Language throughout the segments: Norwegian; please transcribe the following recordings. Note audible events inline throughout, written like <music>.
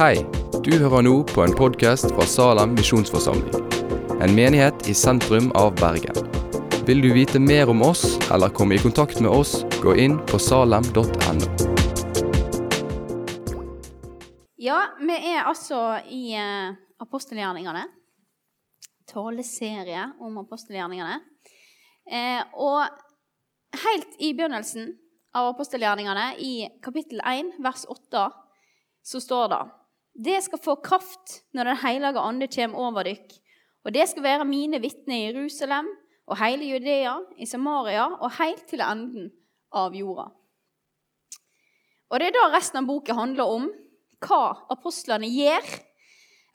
Hei, du hører nå på en podkast fra Salem misjonsforsamling. En menighet i sentrum av Bergen. Vil du vite mer om oss eller komme i kontakt med oss, gå inn på salem.no. Ja, vi er altså i eh, apostelgjerningene. Taleserie om apostelgjerningene. Eh, og helt i begynnelsen av apostelgjerningene, i kapittel 1, vers 8, så står det Det skal få kraft når Den hellige ande kommer over dykk, og det skal være mine vitner i Jerusalem og hele Judea, i Samaria og helt til enden av jorda. Og Det er da resten av boka handler om hva apostlene gjør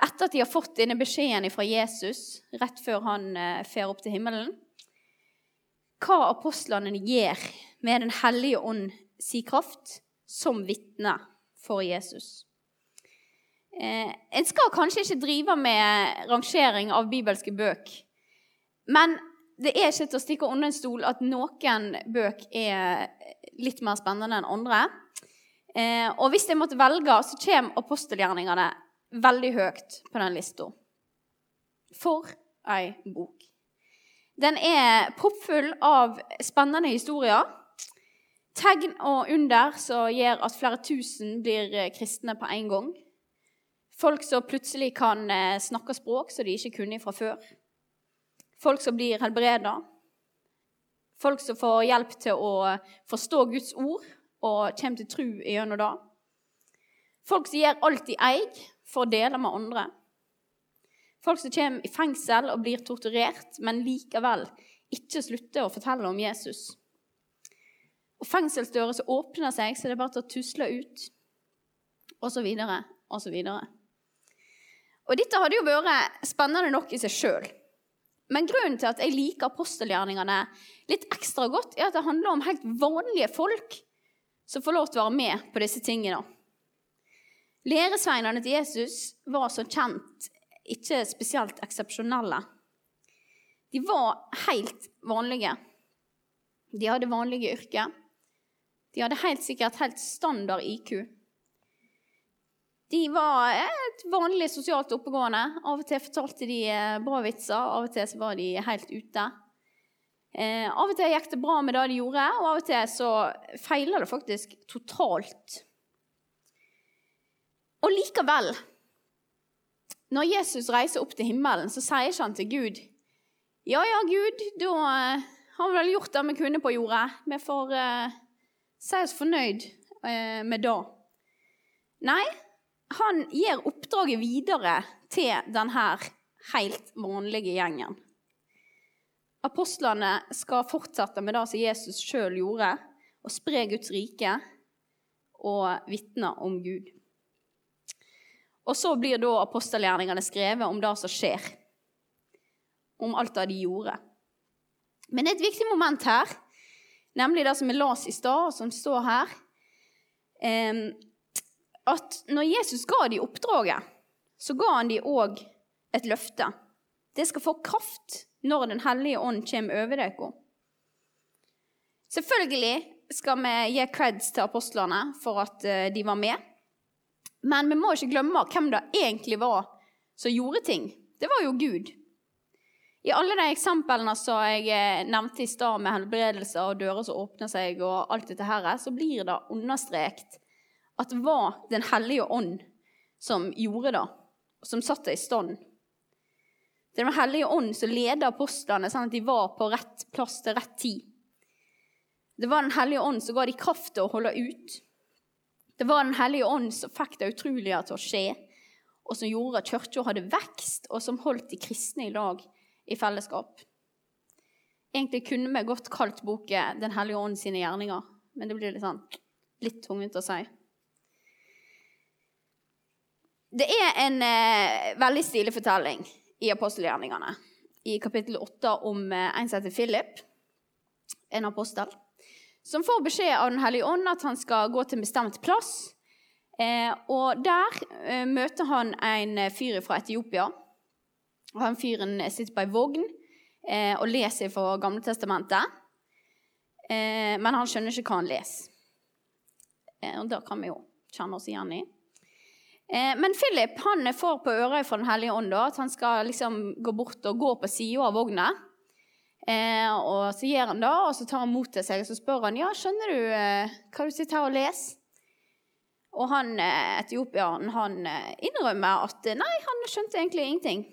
etter at de har fått denne beskjeden fra Jesus rett før han eh, fer opp til himmelen. Hva apostlene gjør med Den hellige ånd si kraft som vitne for Jesus. Eh, en skal kanskje ikke drive med rangering av bibelske bøk, men det er ikke til å stikke under en stol at noen bøk er litt mer spennende enn andre. Eh, og hvis jeg måtte velge, så kommer apostelgjerningene veldig høyt på den lista. For ei bok. Den er proppfull av spennende historier. Tegn og under som gjør at flere tusen blir kristne på en gang. Folk som plutselig kan eh, snakke språk som de ikke kunne fra før. Folk som blir helbreda. Folk som får hjelp til å forstå Guds ord og kommer til tro gjennom det. Folk som gjør alt de eier for å dele med andre. Folk som kommer i fengsel og blir torturert, men likevel ikke slutter å fortelle om Jesus. Og fengselsdører som åpner seg, så det er bare til å tusle ut, og så videre, og så videre. Og dette hadde jo vært spennende nok i seg sjøl. Men grunnen til at jeg liker apostelgjerningene litt ekstra godt, er at det handler om helt vanlige folk som får lov til å være med på disse tingene. Læresveinene til Jesus var som kjent ikke spesielt eksepsjonelle. De var helt vanlige. De hadde vanlige yrker. De hadde helt sikkert helt standard IQ. De var et vanlig sosialt oppegående. Av og til fortalte de eh, bra vitser, av og til var de helt ute. Eh, av og til gikk det bra med det de gjorde, og av og til så feiler det faktisk totalt. Og likevel, når Jesus reiser opp til himmelen, så sier ikke han til Gud Ja, ja, Gud, da uh, har vi vel gjort det vi kunne på jorda. Vi får eh, si oss fornøyd eh, med det. Nei, han gir oppdraget videre til denne helt vanlige gjengen. Apostlene skal fortsette med det som Jesus sjøl gjorde, og spre Guds rike og vitne om Gud. Og så blir da apostelgjerningene skrevet om det som skjer. Om alt det de gjorde. Men det er et viktig moment her, nemlig det som vi las i stad, og som står her. At når Jesus ga de oppdraget, så ga han de òg et løfte. Det skal få kraft når Den hellige ånd kommer over dere. Selvfølgelig skal vi gi creds til apostlene for at eh, de var med. Men vi må ikke glemme hvem det egentlig var som gjorde ting. Det var jo Gud. I alle de eksemplene som jeg eh, nevnte i stad, med helbredelser og dører som åpner seg, og alt dette her, så blir det understreket at det var Den hellige ånd som gjorde det, og som satte det i stand. Det var Den hellige ånd som ledet apostlene sånn at de var på rett plass til rett tid. Det var Den hellige ånd som ga de kraft til å holde ut. Det var Den hellige ånd som fikk det utrolige til å skje, og som gjorde at kirka hadde vekst, og som holdt de kristne i lag i fellesskap. Egentlig kunne vi godt kalt boken 'Den hellige ånd sine gjerninger', men det blir litt, sånn, litt tungvint å si. Det er en eh, veldig stilig fortelling i apostelgjerningene. I kapittel 8 om eh, en som heter Philip, en apostel som får beskjed av Den hellige ånd at han skal gå til en bestemt plass. Eh, og der eh, møter han en fyr fra Etiopia. Og han fyren sitter på ei vogn eh, og leser fra Gamletestamentet. Eh, men han skjønner ikke hva han leser. Og det kan vi jo kjenne oss igjen i. Eh, men Philip han får på øret fra Den hellige ånd at han skal liksom gå bort og gå på sida av vogna. Eh, og så gjør han det, og så tar han mot til seg og så spør han, ja, skjønner du eh, hva du sitter her og leser. Og han etiopieren han innrømmer at nei, han skjønte egentlig ingenting.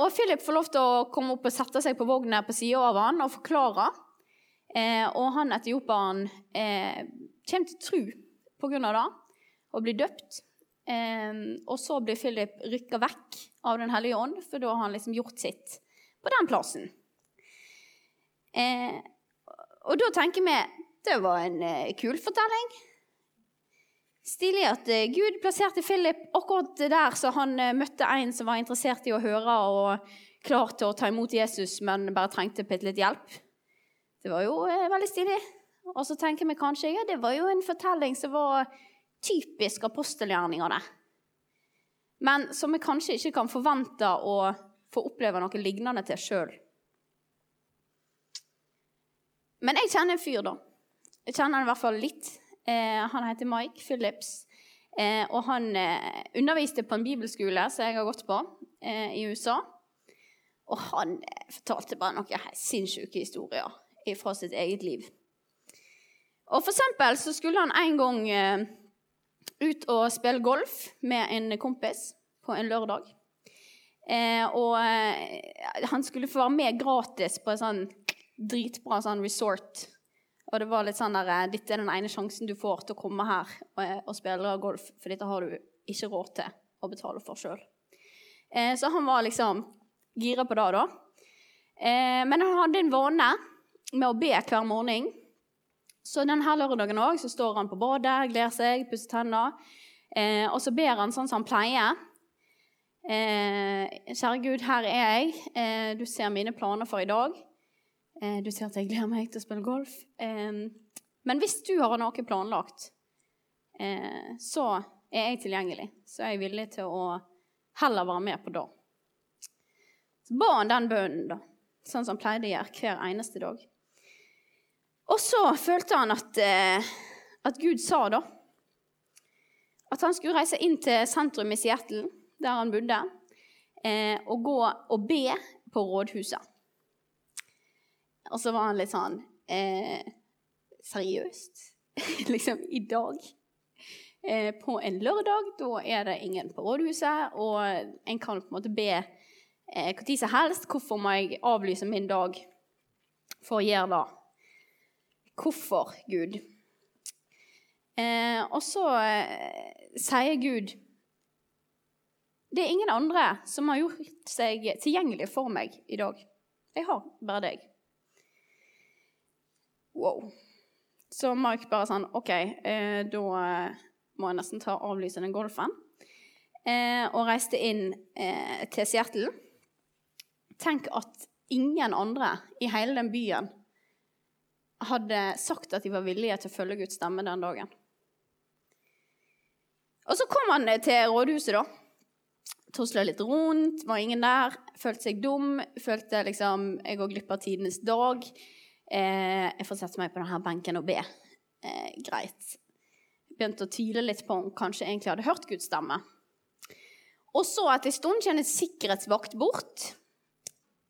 Og Philip får lov til å komme opp og sette seg på vogna på sida av han og forklare. Og han etiopieren kommer til tro på grunn av det og blir døpt. Eh, og så blir Philip rykka vekk av Den hellige ånd, for da har han liksom gjort sitt på den plassen. Eh, og da tenker vi det var en eh, kul fortelling. Stilig at eh, Gud plasserte Philip akkurat der så han møtte en som var interessert i å høre og klar til å ta imot Jesus, men bare trengte bitte litt hjelp. Det var jo veldig stilig. Og så tenker vi kanskje ja, det var jo en fortelling som var typisk apostelgjerningene. Men som vi kanskje ikke kan forvente å få oppleve noe lignende til sjøl. Men jeg kjenner en fyr, da. Jeg kjenner han i hvert fall litt. Eh, han heter Mike Phillips. Eh, og han eh, underviste på en bibelskole som jeg har gått på eh, i USA. Og han eh, fortalte bare noen sinnssyke historier fra sitt eget liv. Og for eksempel så skulle han en gang eh, ut og spille golf med en kompis på en lørdag. Eh, og eh, han skulle få være med gratis på en sånn dritbra sånn resort. Og det var litt sånn der, eh, Dette er den ene sjansen du får til å komme her og, eh, og spille golf, for dette har du ikke råd til å betale for sjøl. Eh, så han var liksom gira på det, da. Eh, men han hadde en vane med å be hver morgen. Så denne lørdagen òg står han på badet, gleder seg, pusser tenner. og så ber han sånn som han pleier. Eh, kjære Gud, her er jeg. Eh, du ser mine planer for i dag. Eh, du ser at jeg gleder meg til å spille golf. Eh, men hvis du har noe planlagt, eh, så er jeg tilgjengelig. Så er jeg villig til å heller være med på det. Så ba han den bønnen, da, sånn som han pleide å gjøre hver eneste dag. Og så følte han at, eh, at Gud sa da at han skulle reise inn til sentrum i Seattle der han bodde, eh, og gå og be på rådhuset. Og så var han litt sånn eh, Seriøst? <laughs> liksom i dag? Eh, på en lørdag, da er det ingen på rådhuset, og en kan på en måte be eh, når som helst. Hvorfor må jeg avlyse min dag for å gjøre det? Hvorfor, Gud? Eh, og så eh, sier Gud det er ingen andre som har gjort seg tilgjengelig for meg i dag. Jeg har bare deg. Wow. Så Mark bare sånn OK, eh, da må jeg nesten ta avlyse den golfen. Eh, og reiste inn eh, til Seattle. Tenk at ingen andre i hele den byen hadde sagt at de var villige til å følge Guds stemme den dagen. Og så kom han til rådhuset, da Tosla litt rundt, var ingen der. Følte seg dum. Følte liksom jeg går glipp av tidenes dag. Eh, jeg får sette meg på denne benken og be. Eh, greit. Begynte å tvile litt på om kanskje egentlig hadde hørt Guds stemme. Og så etter en stund kommer sikkerhetsvakt bort.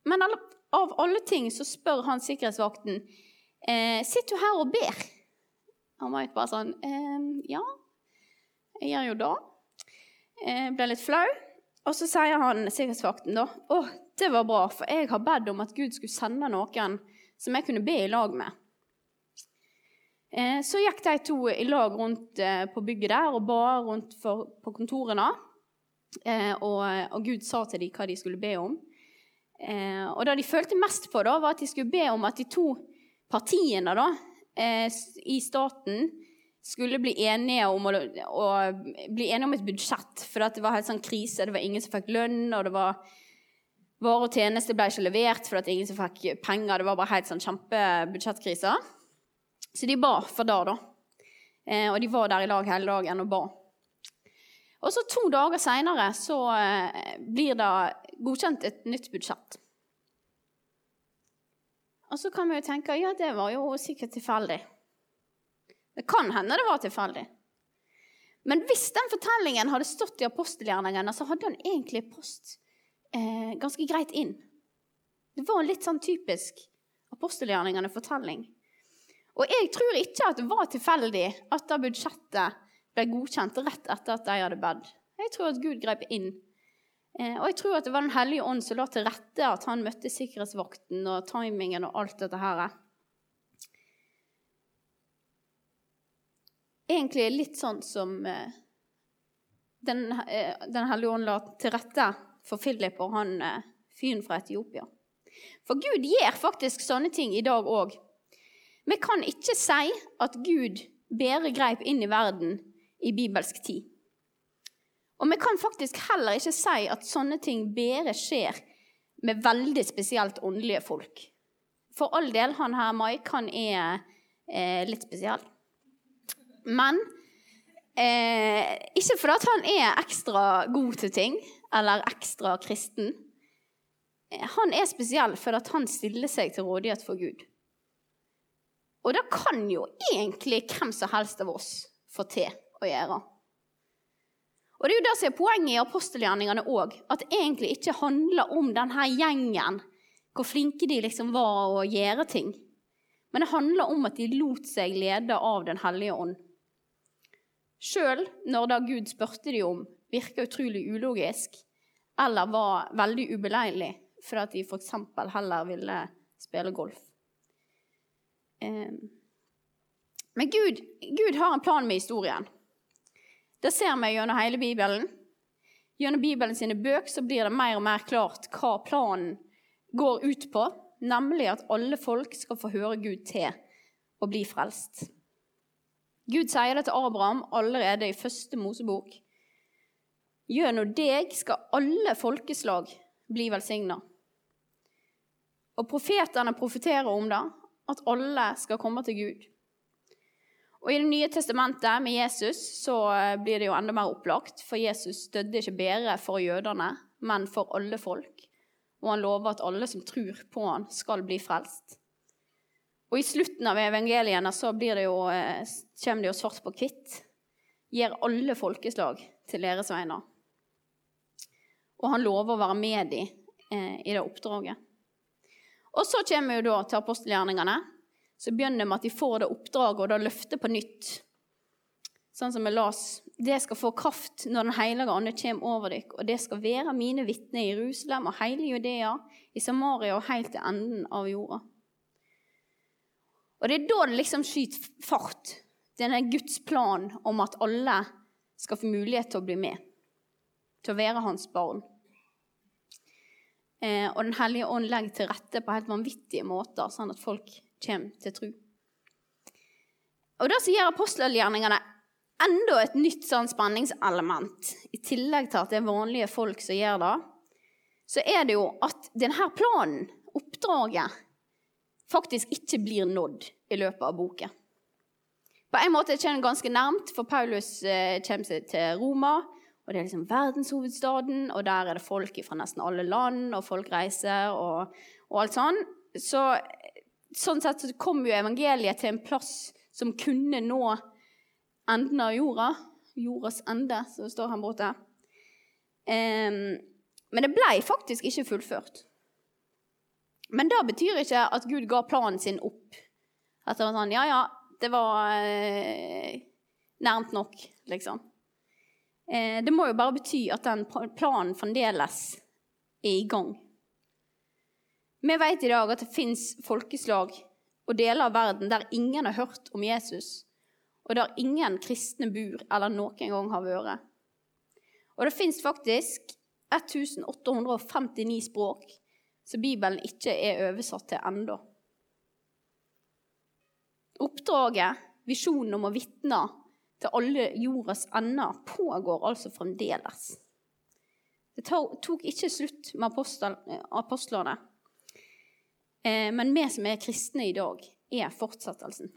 Men av alle ting så spør han sikkerhetsvakten eh, sitter du her og ber. Han var bare sånn eh, Ja, jeg gjør jo det. Jeg ble litt flau. Og så sier han sikkerhetsvakten da å, det var bra, for jeg har bedt om at Gud skulle sende noen som jeg kunne be i lag med. Eh, så gikk de to i lag rundt eh, på bygget der og ba rundt for, på kontorene. Eh, og, og, Gud sa til dem hva de skulle be om. og det de følte mest på, da, var at de skulle be om at de to partiene da, i staten skulle bli enige om, å, å, bli enige om et budsjett. For det var helt sånn krise. Det var ingen som fikk lønn, og det var varer og tjenester ble ikke levert fordi ingen som fikk penger. Det var bare helt sånn kjempebudsjettkrise. Så de ba for det, da. Eh, og de var der i lag hele dagen og ba. Og så to dager seinere så eh, blir det godkjent et nytt budsjett. Og så kan vi jo tenke ja, det var jo sikkert tilfeldig. Det kan hende det var tilfeldig. Men hvis den fortellingen hadde stått i apostelgjerningene, så hadde den egentlig post eh, ganske greit inn. Det var litt sånn typisk apostelgjerningene-fortelling. Og jeg tror ikke at det var tilfeldig at da budsjettet ble godkjent rett etter at de hadde bedt. Jeg tror at Gud grep inn. Eh, og jeg tror at det var Den hellige ånd som la til rette at han møtte sikkerhetsvakten og timingen og alt dette her. egentlig litt sånn som eh, Den, eh, den hellige ånd la til rette for Philip og han fyren fra Etiopia. For Gud gjør faktisk sånne ting i dag òg. Vi kan ikke si at Gud bedre greip inn i verden i bibelsk tid. Og vi kan faktisk heller ikke si at sånne ting bedre skjer med veldig spesielt åndelige folk. For all del, han her Mike, han er eh, litt spesiell. Men eh, ikke fordi han er ekstra god til ting eller ekstra kristen. Eh, han er spesiell fordi han stiller seg til rådighet for Gud. Og det kan jo egentlig hvem som helst av oss få til å gjøre. Og det er jo det som er poenget i apostelgjerningene òg, at det egentlig ikke handler om denne gjengen, hvor flinke de liksom var å gjøre ting. Men det handler om at de lot seg lede av Den hellige ånd. Sjøl når da Gud spurte de om, virka utrolig ulogisk eller var veldig ubeleilig fordi at de f.eks. heller ville spille golf. Men Gud, Gud har en plan med historien. Det ser vi gjennom hele Bibelen. Gjennom Bibelen sine bøk så blir det mer og mer klart hva planen går ut på, nemlig at alle folk skal få høre Gud til og bli frelst. Gud sier det til Abraham allerede i første Mosebok. Gjennom deg skal alle folkeslag bli velsigna. Og profetene profeterer om det, at alle skal komme til Gud. Og I Det nye testamentet med Jesus så eh, blir det jo enda mer opplagt, for Jesus døde ikke bedre for jødene, men for alle folk. Og han lover at alle som tror på han skal bli frelst. Og i slutten av evangeliene så det jo, eh, kommer det jo svart på hvitt. Gir alle folkeslag til læresveiner. Og han lover å være med dem eh, i det oppdraget. Og så kommer vi jo da til apostelgjerningene. Så begynner vi med at de får det oppdraget og da løfter på nytt. Sånn som vi las. Det skal få kraft når Den hellige ande kommer over dere, og det skal være mine vitner i Jerusalem og hele Judea, i Samaria og helt til enden av jorda. Og det er da det liksom skyter fart. Denne Guds plan om at alle skal få mulighet til å bli med. Til å være hans barn. Eh, og Den hellige ånd legger til rette på helt vanvittige måter, sånn at folk kommer til tro. Og Det som gjør apostelgjerningene enda et nytt sånn spenningselement, i tillegg til at det er vanlige folk som gjør det, så er det jo at denne planen, oppdraget, faktisk ikke blir nådd i løpet av boken. På en måte kommer den ganske nærmt, for Paulus eh, kommer seg til Roma. og Det er liksom verdenshovedstaden, og der er det folk fra nesten alle land, og folk reiser og, og alt sånn. Så, sånn sett så kom jo evangeliet til en plass som kunne nå enden av jorda. Jordas ende, som det står her borte. Um, men det ble faktisk ikke fullført. Men det betyr ikke at Gud ga planen sin opp. At det var sånn Ja, ja, det var eh, nærmt nok, liksom. Eh, det må jo bare bety at den planen fremdeles er i gang. Vi vet i dag at det fins folkeslag og deler av verden der ingen har hørt om Jesus, og der ingen kristne bor eller noen gang har vært. Og det fins faktisk 1859 språk som Bibelen ikke er oversatt til ennå. Oppdraget, visjonen om å vitne til alle jordas ender, pågår altså fremdeles. Det tok ikke slutt med apostlene. Eh, men vi som er kristne i dag, er fortsettelsen.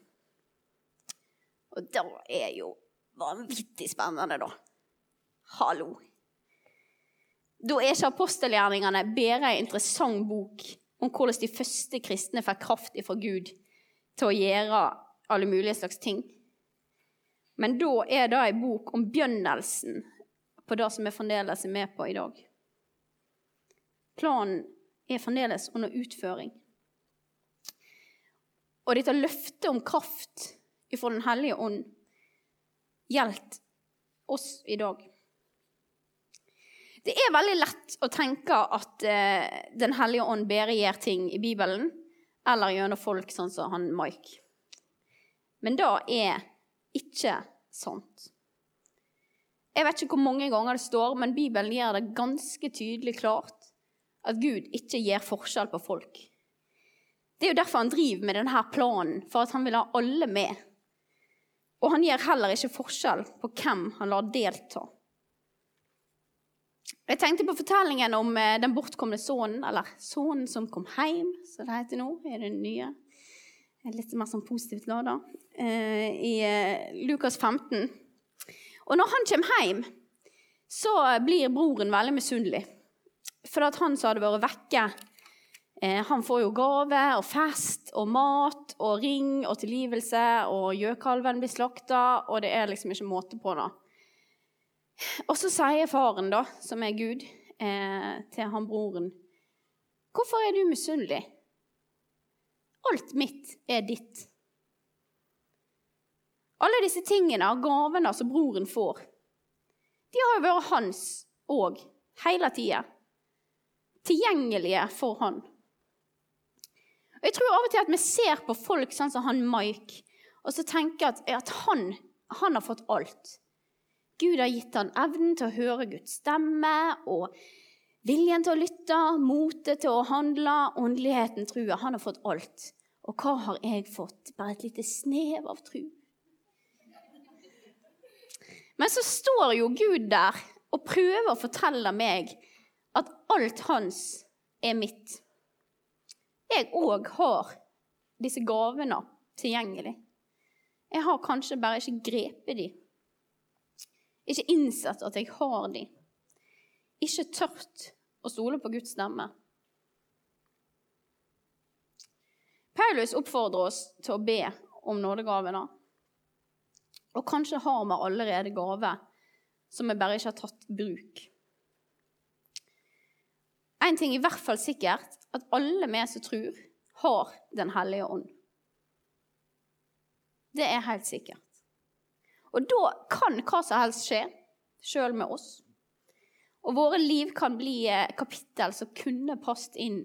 Og da er jo vanvittig spennende, da. Hallo. Da er ikke apostelgjerningene bare en interessant bok om hvordan de første kristne fikk kraft ifra Gud til å gjøre alle mulige slags ting. Men da er det ei bok om begynnelsen på det som vi fremdeles er med på i dag. Planen er fremdeles under utføring. Og dette løftet om kraft ifra Den hellige ånd gjelder oss i dag. Det er veldig lett å tenke at eh, Den hellige ånd bare gjør ting i Bibelen eller gjennom folk sånn som han Mike. Men det er ikke sant. Jeg vet ikke hvor mange ganger det står, men Bibelen gjør det ganske tydelig klart at Gud ikke gjør forskjell på folk. Det er jo derfor han driver med denne planen, for at han vil ha alle med. Og han gjør heller ikke forskjell på hvem han lar delta. Jeg tenkte på fortellingen om eh, den bortkomne sønnen, eller sønnen som kom hjem, som det heter nå. er det nye. Litt mer sånn positivt lada. da. I eh, Lukas 15. Og når han kommer hjem, så blir broren veldig misunnelig. For at han som hadde vært vekke, han får jo gave og fest og mat og ring og tilgivelse, og gjøkalven blir slakta, og det er liksom ikke måte på det. Og så sier faren, da, som er Gud, eh, til han broren, 'Hvorfor er du misunnelig? Alt mitt er ditt.' Alle disse tingene, gavene som broren får, de har jo vært hans òg, hele tida. Tilgjengelige for han. Og Jeg tror av og til at vi ser på folk sånn som han Mike, og så tenker at, at han, han har fått alt. Gud har gitt han evnen til å høre Guds stemme og viljen til å lytte, motet til å handle, åndeligheten, trua. Han har fått alt. Og hva har jeg fått? Bare et lite snev av tru. Men så står jo Gud der og prøver å fortelle meg at alt hans er mitt. Jeg òg har disse gavene tilgjengelig. Jeg har kanskje bare ikke grepet de. Ikke innsett at jeg har de. Ikke tørt å stole på Guds stemme. Paulus oppfordrer oss til å be om nådegavene. Og kanskje har vi allerede gave som vi bare ikke har tatt bruk. En ting er i hvert fall sikkert, at alle vi som tror, har Den hellige ånd. Det er helt sikkert. Og da kan hva som helst skje, sjøl med oss. Og våre liv kan bli eh, kapittel som kunne passet inn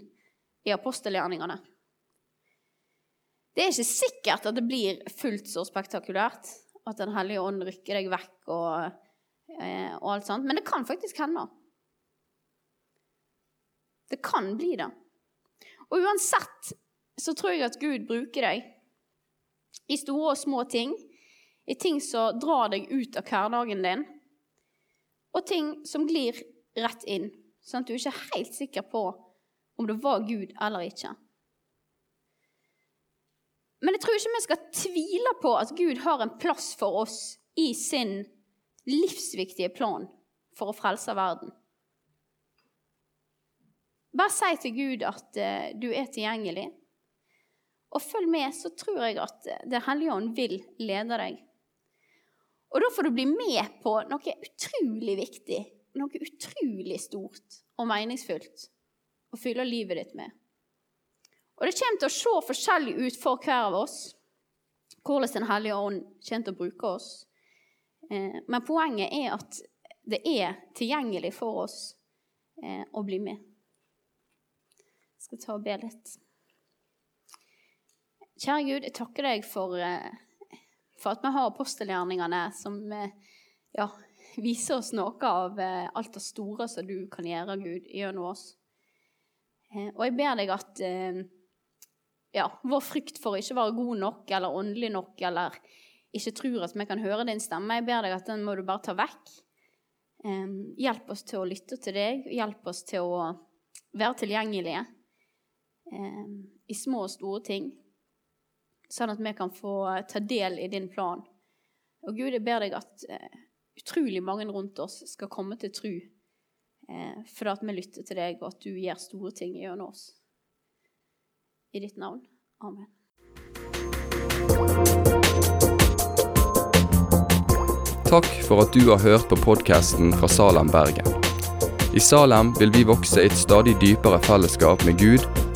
i apostelgjerningene. Det er ikke sikkert at det blir fullt så spektakulært at Den hellige ånd rykker deg vekk og, eh, og alt sånt, men det kan faktisk hende. Det kan bli det. Og uansett så tror jeg at Gud bruker deg i store og små ting i ting som drar deg ut av hverdagen din, og ting som glir rett inn, sånn at du ikke er helt sikker på om det var Gud eller ikke. Men jeg tror ikke vi skal tvile på at Gud har en plass for oss i sin livsviktige plan for å frelse verden. Bare si til Gud at uh, du er tilgjengelig. Og følg med, så tror jeg at Den hellige ånd vil lede deg. Og da får du bli med på noe utrolig viktig, noe utrolig stort og meningsfullt å fylle livet ditt med. Og det kommer til å se forskjellig ut for hver av oss hvordan Den hellige ånd kommer til å bruke oss. Eh, men poenget er at det er tilgjengelig for oss eh, å bli med. Skal ta og be litt. Kjære Gud, jeg takker deg for eh, for at vi har apostelgjerningene som eh, ja, viser oss noe av eh, alt det store som du kan gjøre, Gud, gjennom oss. Og jeg ber deg at ja, vår frykt for å ikke være god nok eller åndelig nok eller ikke tror at vi kan høre din stemme, jeg ber deg at den må du bare ta vekk. Hjelp oss til å lytte til deg, hjelp oss til å være tilgjengelige i små og store ting sånn at vi kan få ta del i din plan. Og Gud, jeg ber deg at eh, utrolig mange rundt oss skal komme til tru eh, for at vi lytter til deg, og at du gjør store ting gjennom oss. I ditt navn. Amen. Takk for at du har hørt på podkasten fra Salem, Bergen. I Salem vil vi vokse i et stadig dypere fellesskap med Gud